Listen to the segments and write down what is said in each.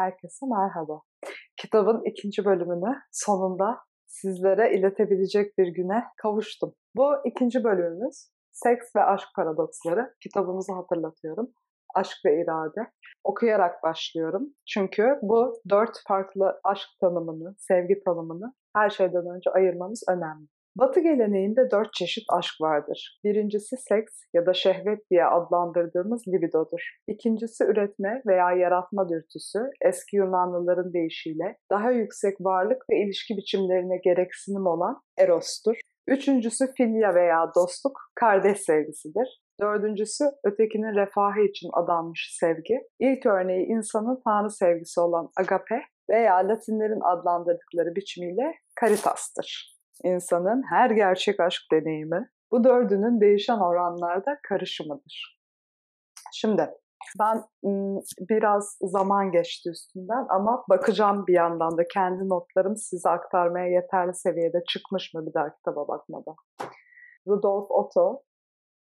herkese merhaba. Kitabın ikinci bölümünü sonunda sizlere iletebilecek bir güne kavuştum. Bu ikinci bölümümüz Seks ve Aşk Paradoksları. Kitabımızı hatırlatıyorum. Aşk ve irade. Okuyarak başlıyorum. Çünkü bu dört farklı aşk tanımını, sevgi tanımını her şeyden önce ayırmamız önemli. Batı geleneğinde dört çeşit aşk vardır. Birincisi seks ya da şehvet diye adlandırdığımız libidodur. İkincisi üretme veya yaratma dürtüsü, eski Yunanlıların deyişiyle daha yüksek varlık ve ilişki biçimlerine gereksinim olan erostur. Üçüncüsü filya veya dostluk, kardeş sevgisidir. Dördüncüsü ötekinin refahı için adanmış sevgi. İlk örneği insanın tanrı sevgisi olan agape veya Latinlerin adlandırdıkları biçimiyle caritas'tır insanın her gerçek aşk deneyimi bu dördünün değişen oranlarda karışımıdır. Şimdi ben biraz zaman geçti üstünden ama bakacağım bir yandan da kendi notlarım size aktarmaya yeterli seviyede çıkmış mı bir daha kitaba bakmadan. Rudolf Otto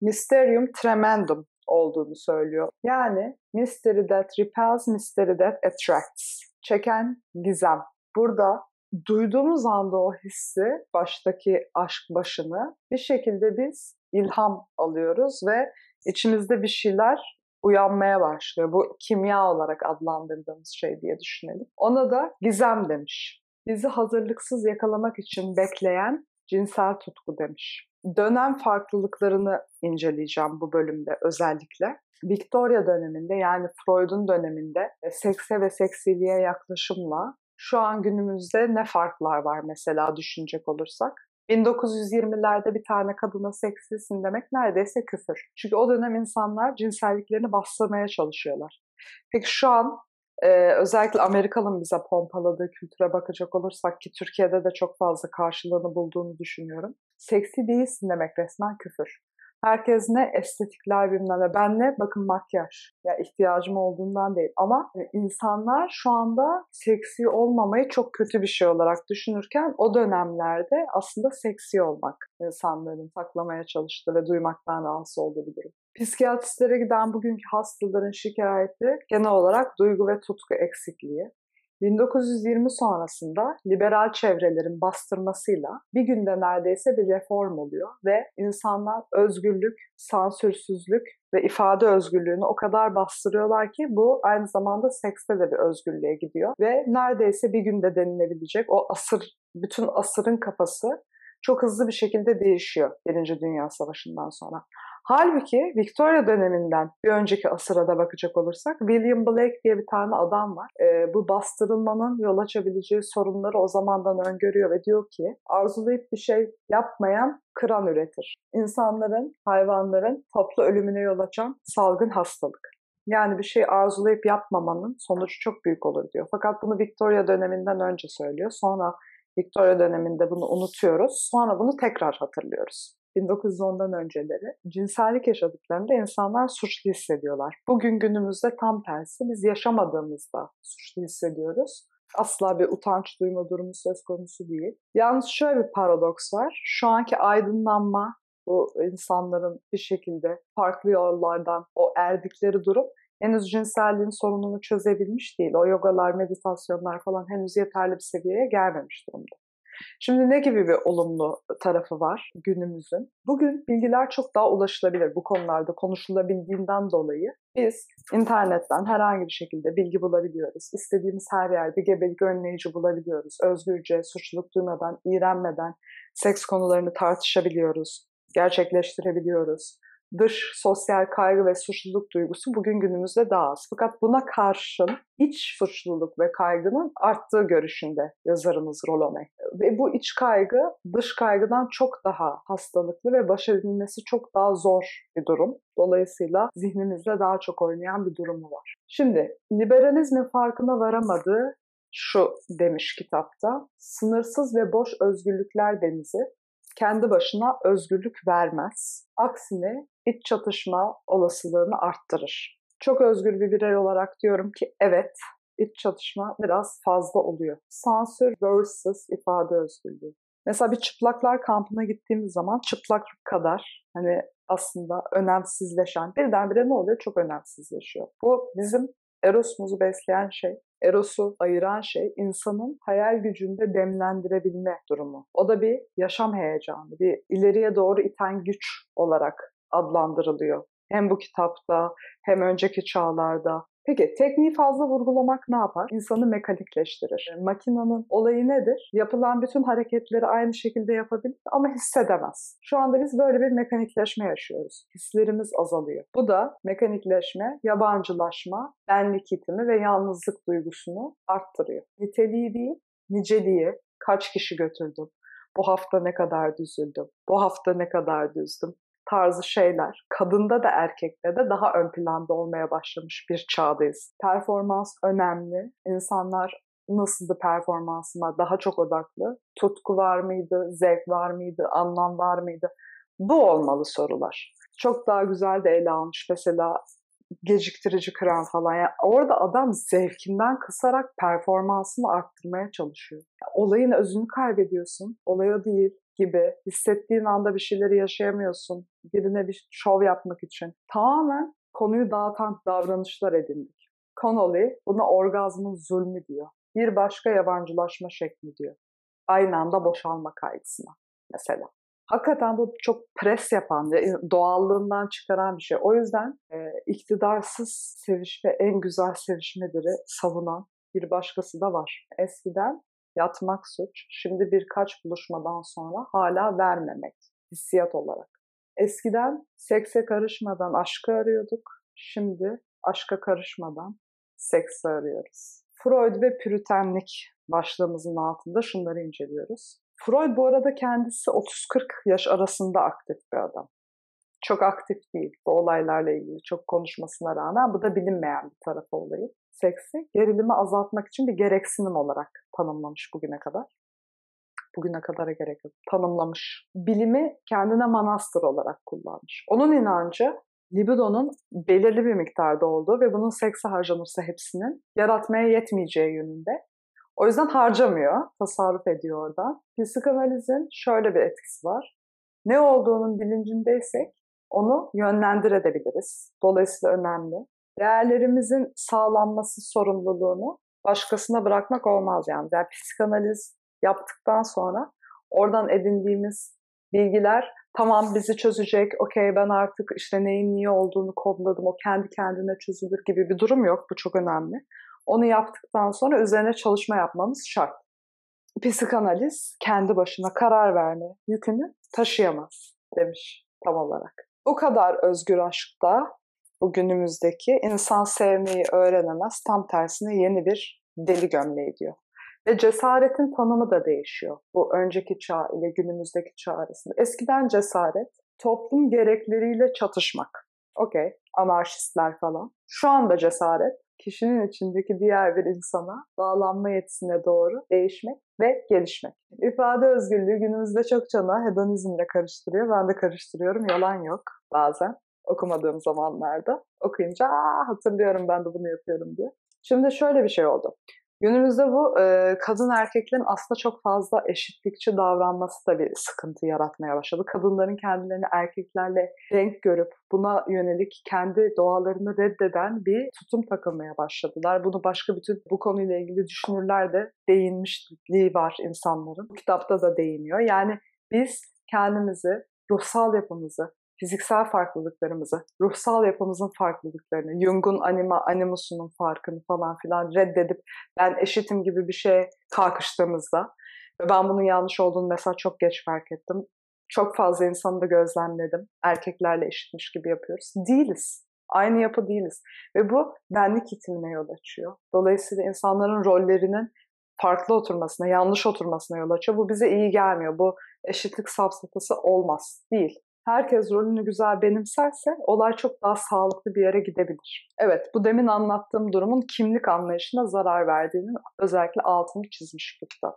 Mysterium Tremendum olduğunu söylüyor. Yani mystery that repels, mystery that attracts. Çeken gizem. Burada duyduğumuz anda o hissi, baştaki aşk başını bir şekilde biz ilham alıyoruz ve içimizde bir şeyler uyanmaya başlıyor. Bu kimya olarak adlandırdığımız şey diye düşünelim. Ona da gizem demiş. Bizi hazırlıksız yakalamak için bekleyen cinsel tutku demiş. Dönem farklılıklarını inceleyeceğim bu bölümde özellikle. Victoria döneminde yani Freud'un döneminde sekse ve seksiliğe yaklaşımla şu an günümüzde ne farklar var mesela düşünecek olursak? 1920'lerde bir tane kadına seksisin demek neredeyse küfür. Çünkü o dönem insanlar cinselliklerini bastırmaya çalışıyorlar. Peki şu an e, özellikle Amerikalı'nın bize pompaladığı kültüre bakacak olursak ki Türkiye'de de çok fazla karşılığını bulduğunu düşünüyorum. Seksi değilsin demek resmen küfür. Herkes ne estetikler bilmem ne. Ben ne? Bakın makyaj. Ya ihtiyacım olduğundan değil. Ama insanlar şu anda seksi olmamayı çok kötü bir şey olarak düşünürken o dönemlerde aslında seksi olmak insanların saklamaya çalıştığı ve duymaktan rahatsız olduğu bir durum. Psikiyatristlere giden bugünkü hastaların şikayeti genel olarak duygu ve tutku eksikliği. 1920 sonrasında liberal çevrelerin bastırmasıyla bir günde neredeyse bir reform oluyor ve insanlar özgürlük, sansürsüzlük ve ifade özgürlüğünü o kadar bastırıyorlar ki bu aynı zamanda sekste de bir özgürlüğe gidiyor ve neredeyse bir günde denilebilecek o asır, bütün asırın kafası çok hızlı bir şekilde değişiyor Birinci Dünya Savaşı'ndan sonra. Halbuki Victoria döneminden bir önceki asıra da bakacak olursak William Blake diye bir tane adam var. E, bu bastırılmanın yol açabileceği sorunları o zamandan öngörüyor ve diyor ki arzulayıp bir şey yapmayan kıran üretir. İnsanların, hayvanların toplu ölümüne yol açan salgın hastalık. Yani bir şey arzulayıp yapmamanın sonucu çok büyük olur diyor. Fakat bunu Victoria döneminden önce söylüyor. Sonra Victoria döneminde bunu unutuyoruz. Sonra bunu tekrar hatırlıyoruz. 1910'dan önceleri cinsellik yaşadıklarında insanlar suçlu hissediyorlar. Bugün günümüzde tam tersi biz yaşamadığımızda suçlu hissediyoruz. Asla bir utanç duyma durumu söz konusu değil. Yalnız şöyle bir paradoks var. Şu anki aydınlanma bu insanların bir şekilde farklı yollardan o erdikleri durum henüz cinselliğin sorununu çözebilmiş değil. O yogalar, meditasyonlar falan henüz yeterli bir seviyeye gelmemiş durumda. Şimdi ne gibi bir olumlu tarafı var günümüzün? Bugün bilgiler çok daha ulaşılabilir bu konularda konuşulabildiğinden dolayı. Biz internetten herhangi bir şekilde bilgi bulabiliyoruz. İstediğimiz her yerde gebelik önleyici bulabiliyoruz. Özgürce, suçluluk duymadan, iğrenmeden seks konularını tartışabiliyoruz, gerçekleştirebiliyoruz dış sosyal kaygı ve suçluluk duygusu bugün günümüzde daha az. Fakat buna karşın iç suçluluk ve kaygının arttığı görüşünde yazarımız Rolome. Ve bu iç kaygı dış kaygıdan çok daha hastalıklı ve baş edilmesi çok daha zor bir durum. Dolayısıyla zihnimizde daha çok oynayan bir durumu var. Şimdi liberalizmin farkına varamadığı şu demiş kitapta, sınırsız ve boş özgürlükler denizi kendi başına özgürlük vermez. Aksine iç çatışma olasılığını arttırır. Çok özgür bir birey olarak diyorum ki evet, iç çatışma biraz fazla oluyor. Sansür versus ifade özgürlüğü. Mesela bir çıplaklar kampına gittiğimiz zaman çıplaklık kadar hani aslında önemsizleşen birdenbire ne oluyor? Çok önemsizleşiyor. Bu bizim Eros'umuzu besleyen şey, Eros'u ayıran şey insanın hayal gücünde demlendirebilme durumu. O da bir yaşam heyecanı, bir ileriye doğru iten güç olarak adlandırılıyor. Hem bu kitapta hem önceki çağlarda Peki tekniği fazla vurgulamak ne yapar? İnsanı mekanikleştirir. E, makinanın olayı nedir? Yapılan bütün hareketleri aynı şekilde yapabilir ama hissedemez. Şu anda biz böyle bir mekanikleşme yaşıyoruz. Hislerimiz azalıyor. Bu da mekanikleşme, yabancılaşma, benlik itimi ve yalnızlık duygusunu arttırıyor. Niteliği değil, niceliği, kaç kişi götürdüm, bu hafta ne kadar düzüldüm, bu hafta ne kadar düzdüm, tarzı şeyler kadında da erkekte de daha ön planda olmaya başlamış bir çağdayız. Performans önemli. İnsanlar nasıldı performansıma daha çok odaklı. Tutku var mıydı, zevk var mıydı, anlam var mıydı? Bu olmalı sorular. Çok daha güzel de ele almış mesela geciktirici krem falan. Yani orada adam zevkinden kısarak performansını arttırmaya çalışıyor. Olayın özünü kaybediyorsun. Olaya değil gibi hissettiğin anda bir şeyleri yaşayamıyorsun. Birine bir şov yapmak için. Tamamen konuyu dağıtan davranışlar edindik. Connolly buna orgazmın zulmü diyor. Bir başka yabancılaşma şekli diyor. Aynı anda boşalma kaygısına mesela. Hakikaten bu çok pres yapan, doğallığından çıkaran bir şey. O yüzden e, iktidarsız sevişme en güzel sevişmeleri savunan bir başkası da var. Eskiden yatmak suç. Şimdi birkaç buluşmadan sonra hala vermemek hissiyat olarak. Eskiden sekse karışmadan aşkı arıyorduk. Şimdi aşka karışmadan seksi arıyoruz. Freud ve püritenlik başlığımızın altında şunları inceliyoruz. Freud bu arada kendisi 30-40 yaş arasında aktif bir adam. Çok aktif değil bu olaylarla ilgili çok konuşmasına rağmen. Bu da bilinmeyen bir tarafı olayı seksi gerilimi azaltmak için bir gereksinim olarak tanımlamış bugüne kadar. Bugüne kadara gerek yok. Tanımlamış. Bilimi kendine manastır olarak kullanmış. Onun inancı libidonun belirli bir miktarda olduğu ve bunun seksi harcanırsa hepsinin yaratmaya yetmeyeceği yönünde. O yüzden harcamıyor, tasarruf ediyor orada. Psikanalizin şöyle bir etkisi var. Ne olduğunun bilincindeysek onu yönlendirebiliriz. Dolayısıyla önemli değerlerimizin sağlanması sorumluluğunu başkasına bırakmak olmaz yani. yani psikanaliz yaptıktan sonra oradan edindiğimiz bilgiler tamam bizi çözecek, okey ben artık işte neyin niye olduğunu kodladım, o kendi kendine çözülür gibi bir durum yok. Bu çok önemli. Onu yaptıktan sonra üzerine çalışma yapmamız şart. Psikanaliz kendi başına karar verme yükünü taşıyamaz demiş tam olarak. Bu kadar özgür aşkta bu günümüzdeki insan sevmeyi öğrenemez, tam tersine yeni bir deli gömleği diyor. Ve cesaretin tanımı da değişiyor bu önceki çağ ile günümüzdeki çağ arasında. Eskiden cesaret toplum gerekleriyle çatışmak. Okey, anarşistler falan. Şu anda cesaret kişinin içindeki diğer bir insana bağlanma yetisine doğru değişmek ve gelişmek. İfade özgürlüğü günümüzde çok çana hedonizmle karıştırıyor. Ben de karıştırıyorum. Yalan yok bazen okumadığım zamanlarda. Okuyunca Aa, hatırlıyorum ben de bunu yapıyorum diye. Şimdi şöyle bir şey oldu. Günümüzde bu e, kadın erkeklerin aslında çok fazla eşitlikçi davranması da bir sıkıntı yaratmaya başladı. Kadınların kendilerini erkeklerle renk görüp buna yönelik kendi doğalarını reddeden bir tutum takılmaya başladılar. Bunu başka bütün bu konuyla ilgili düşünürler de değinmişliği var insanların. Bu kitapta da değiniyor. Yani biz kendimizi, ruhsal yapımızı, fiziksel farklılıklarımızı, ruhsal yapımızın farklılıklarını, Jung'un anima, animusunun farkını falan filan reddedip ben eşitim gibi bir şeye kalkıştığımızda ve ben bunun yanlış olduğunu mesela çok geç fark ettim. Çok fazla insanı da gözlemledim. Erkeklerle eşitmiş gibi yapıyoruz. Değiliz. Aynı yapı değiliz. Ve bu benlik itimine yol açıyor. Dolayısıyla insanların rollerinin farklı oturmasına, yanlış oturmasına yol açıyor. Bu bize iyi gelmiyor. Bu eşitlik safsatası olmaz. Değil herkes rolünü güzel benimserse olay çok daha sağlıklı bir yere gidebilir. Evet bu demin anlattığım durumun kimlik anlayışına zarar verdiğinin özellikle altını çizmiş bu.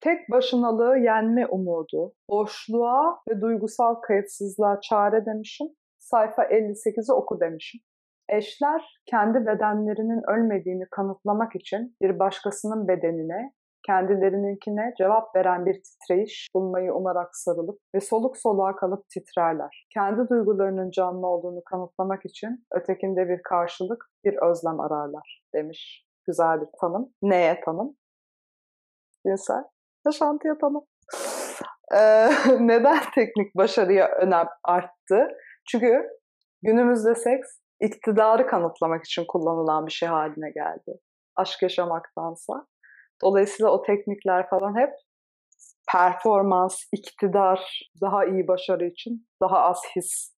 Tek başınalığı yenme umudu, boşluğa ve duygusal kayıtsızlığa çare demişim. Sayfa 58'i oku demişim. Eşler kendi bedenlerinin ölmediğini kanıtlamak için bir başkasının bedenine kendilerininkine cevap veren bir titreyiş bulmayı umarak sarılıp ve soluk soluğa kalıp titrerler. Kendi duygularının canlı olduğunu kanıtlamak için ötekinde bir karşılık, bir özlem ararlar demiş. Güzel bir tanım. Neye tanım? Cinsel. Yaşantıya tanım. Neden teknik başarıya önem arttı? Çünkü günümüzde seks iktidarı kanıtlamak için kullanılan bir şey haline geldi. Aşk yaşamaktansa. Dolayısıyla o teknikler falan hep performans, iktidar, daha iyi başarı için daha az his.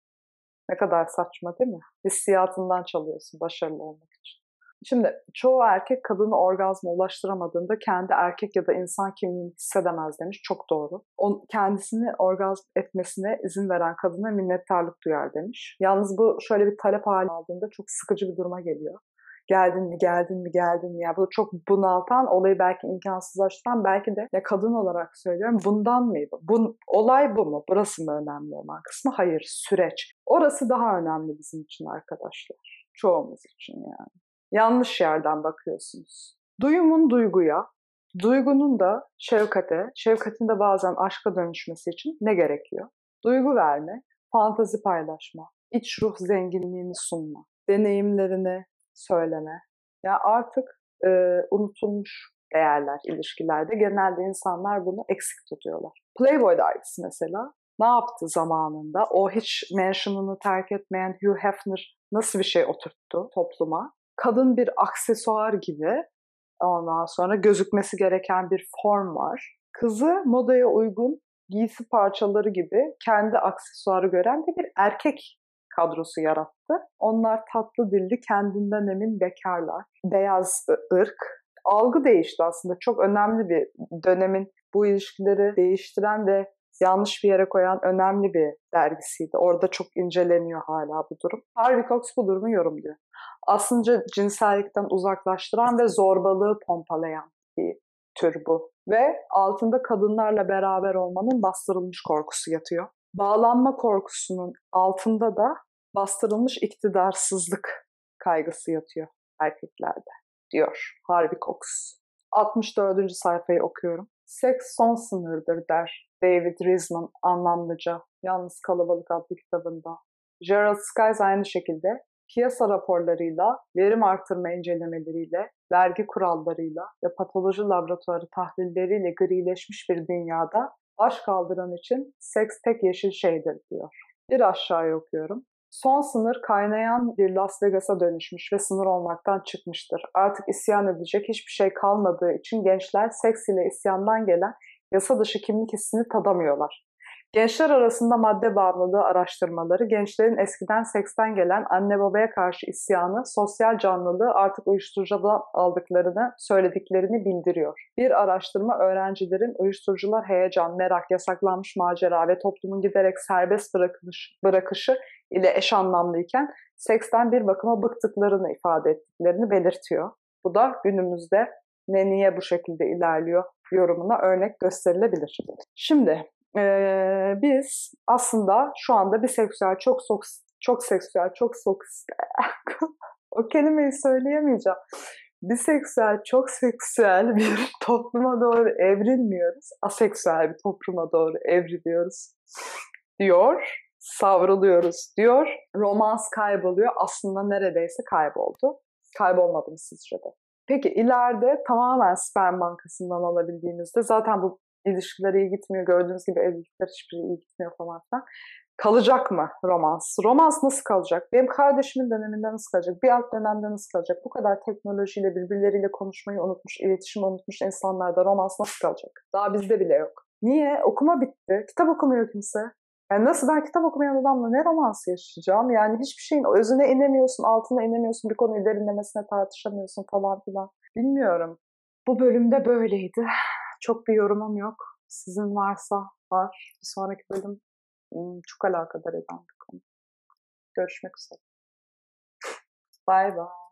Ne kadar saçma değil mi? Hissiyatından çalıyorsun başarılı olmak için. Şimdi çoğu erkek kadını orgazma ulaştıramadığında kendi erkek ya da insan kimliğini hissedemez demiş. Çok doğru. O, kendisini orgazm etmesine izin veren kadına minnettarlık duyar demiş. Yalnız bu şöyle bir talep hali aldığında çok sıkıcı bir duruma geliyor. Geldin mi, geldin mi, geldin mi? Ya bu çok bunaltan, olayı belki imkansızlaştıran, belki de ya kadın olarak söylüyorum bundan mıydı? Bu, olay bu mu? Burası mı önemli olan kısmı? Hayır, süreç. Orası daha önemli bizim için arkadaşlar. Çoğumuz için yani yanlış yerden bakıyorsunuz. Duyumun duyguya, duygunun da şefkate, şefkatin de bazen aşka dönüşmesi için ne gerekiyor? Duygu verme, fantazi paylaşma, iç ruh zenginliğini sunma, deneyimlerini söyleme. Ya artık e, unutulmuş değerler ilişkilerde. Genelde insanlar bunu eksik tutuyorlar. Playboy dergisi mesela ne yaptı zamanında? O hiç mention'ını terk etmeyen Hugh Hefner nasıl bir şey oturttu topluma? kadın bir aksesuar gibi ondan sonra gözükmesi gereken bir form var. Kızı modaya uygun giysi parçaları gibi kendi aksesuarı gören de bir erkek kadrosu yarattı. Onlar tatlı dilli, kendinden emin bekarlar. Beyaz ırk. Algı değişti aslında. Çok önemli bir dönemin bu ilişkileri değiştiren ve yanlış bir yere koyan önemli bir dergisiydi. Orada çok inceleniyor hala bu durum. Harvey Cox bu durumu yorumluyor. Aslında cinsellikten uzaklaştıran ve zorbalığı pompalayan bir tür bu. Ve altında kadınlarla beraber olmanın bastırılmış korkusu yatıyor. Bağlanma korkusunun altında da bastırılmış iktidarsızlık kaygısı yatıyor erkeklerde diyor Harvey Cox. 64. sayfayı okuyorum. Seks son sınırdır der David Riesman anlamlıca Yalnız Kalabalık adlı kitabında. Gerald Skies aynı şekilde piyasa raporlarıyla, verim artırma incelemeleriyle, vergi kurallarıyla ve patoloji laboratuvarı tahlilleriyle grileşmiş bir dünyada baş kaldıran için seks tek yeşil şeydir diyor. Bir aşağıya okuyorum. Son sınır kaynayan bir Las Vegas'a dönüşmüş ve sınır olmaktan çıkmıştır. Artık isyan edecek hiçbir şey kalmadığı için gençler seks ile isyandan gelen yasa dışı kimlik hissini tadamıyorlar. Gençler arasında madde bağımlılığı araştırmaları, gençlerin eskiden seksten gelen anne babaya karşı isyanı, sosyal canlılığı artık uyuşturucudan aldıklarını, söylediklerini bildiriyor. Bir araştırma öğrencilerin uyuşturucular heyecan, merak, yasaklanmış macera ve toplumun giderek serbest bırakış, bırakışı ile eş anlamlıyken seksten bir bakıma bıktıklarını ifade ettiklerini belirtiyor. Bu da günümüzde ne niye bu şekilde ilerliyor yorumuna örnek gösterilebilir. Şimdi e, biz aslında şu anda biseksüel, çok sok, çok seksüel, çok sok o kelimeyi söyleyemeyeceğim. Biseksüel, çok seksüel bir topluma doğru evrilmiyoruz. Aseksüel bir topluma doğru evriliyoruz diyor. Savruluyoruz diyor. Romans kayboluyor. Aslında neredeyse kayboldu. Kaybolmadı mı sizce de? Peki ileride tamamen sperm bankasından alabildiğimizde zaten bu ilişkiler iyi gitmiyor. Gördüğünüz gibi evlilikler hiçbiri iyi gitmiyor falan filan. Kalacak mı romans? Romans nasıl kalacak? Benim kardeşimin döneminde nasıl kalacak? Bir alt dönemde nasıl kalacak? Bu kadar teknolojiyle birbirleriyle konuşmayı unutmuş, iletişim unutmuş insanlarda romans nasıl kalacak? Daha bizde bile yok. Niye? Okuma bitti. Kitap okumuyor kimse. Yani nasıl ben kitap okumayan adamla ne romans yaşayacağım? Yani hiçbir şeyin özüne inemiyorsun, altına inemiyorsun, bir konuyu derinlemesine tartışamıyorsun falan filan. Bilmiyorum. Bu bölümde böyleydi. Çok bir yorumum yok. Sizin varsa var. Bir sonraki bölüm çok alakadar eden bir konu. Görüşmek üzere. Bye bye.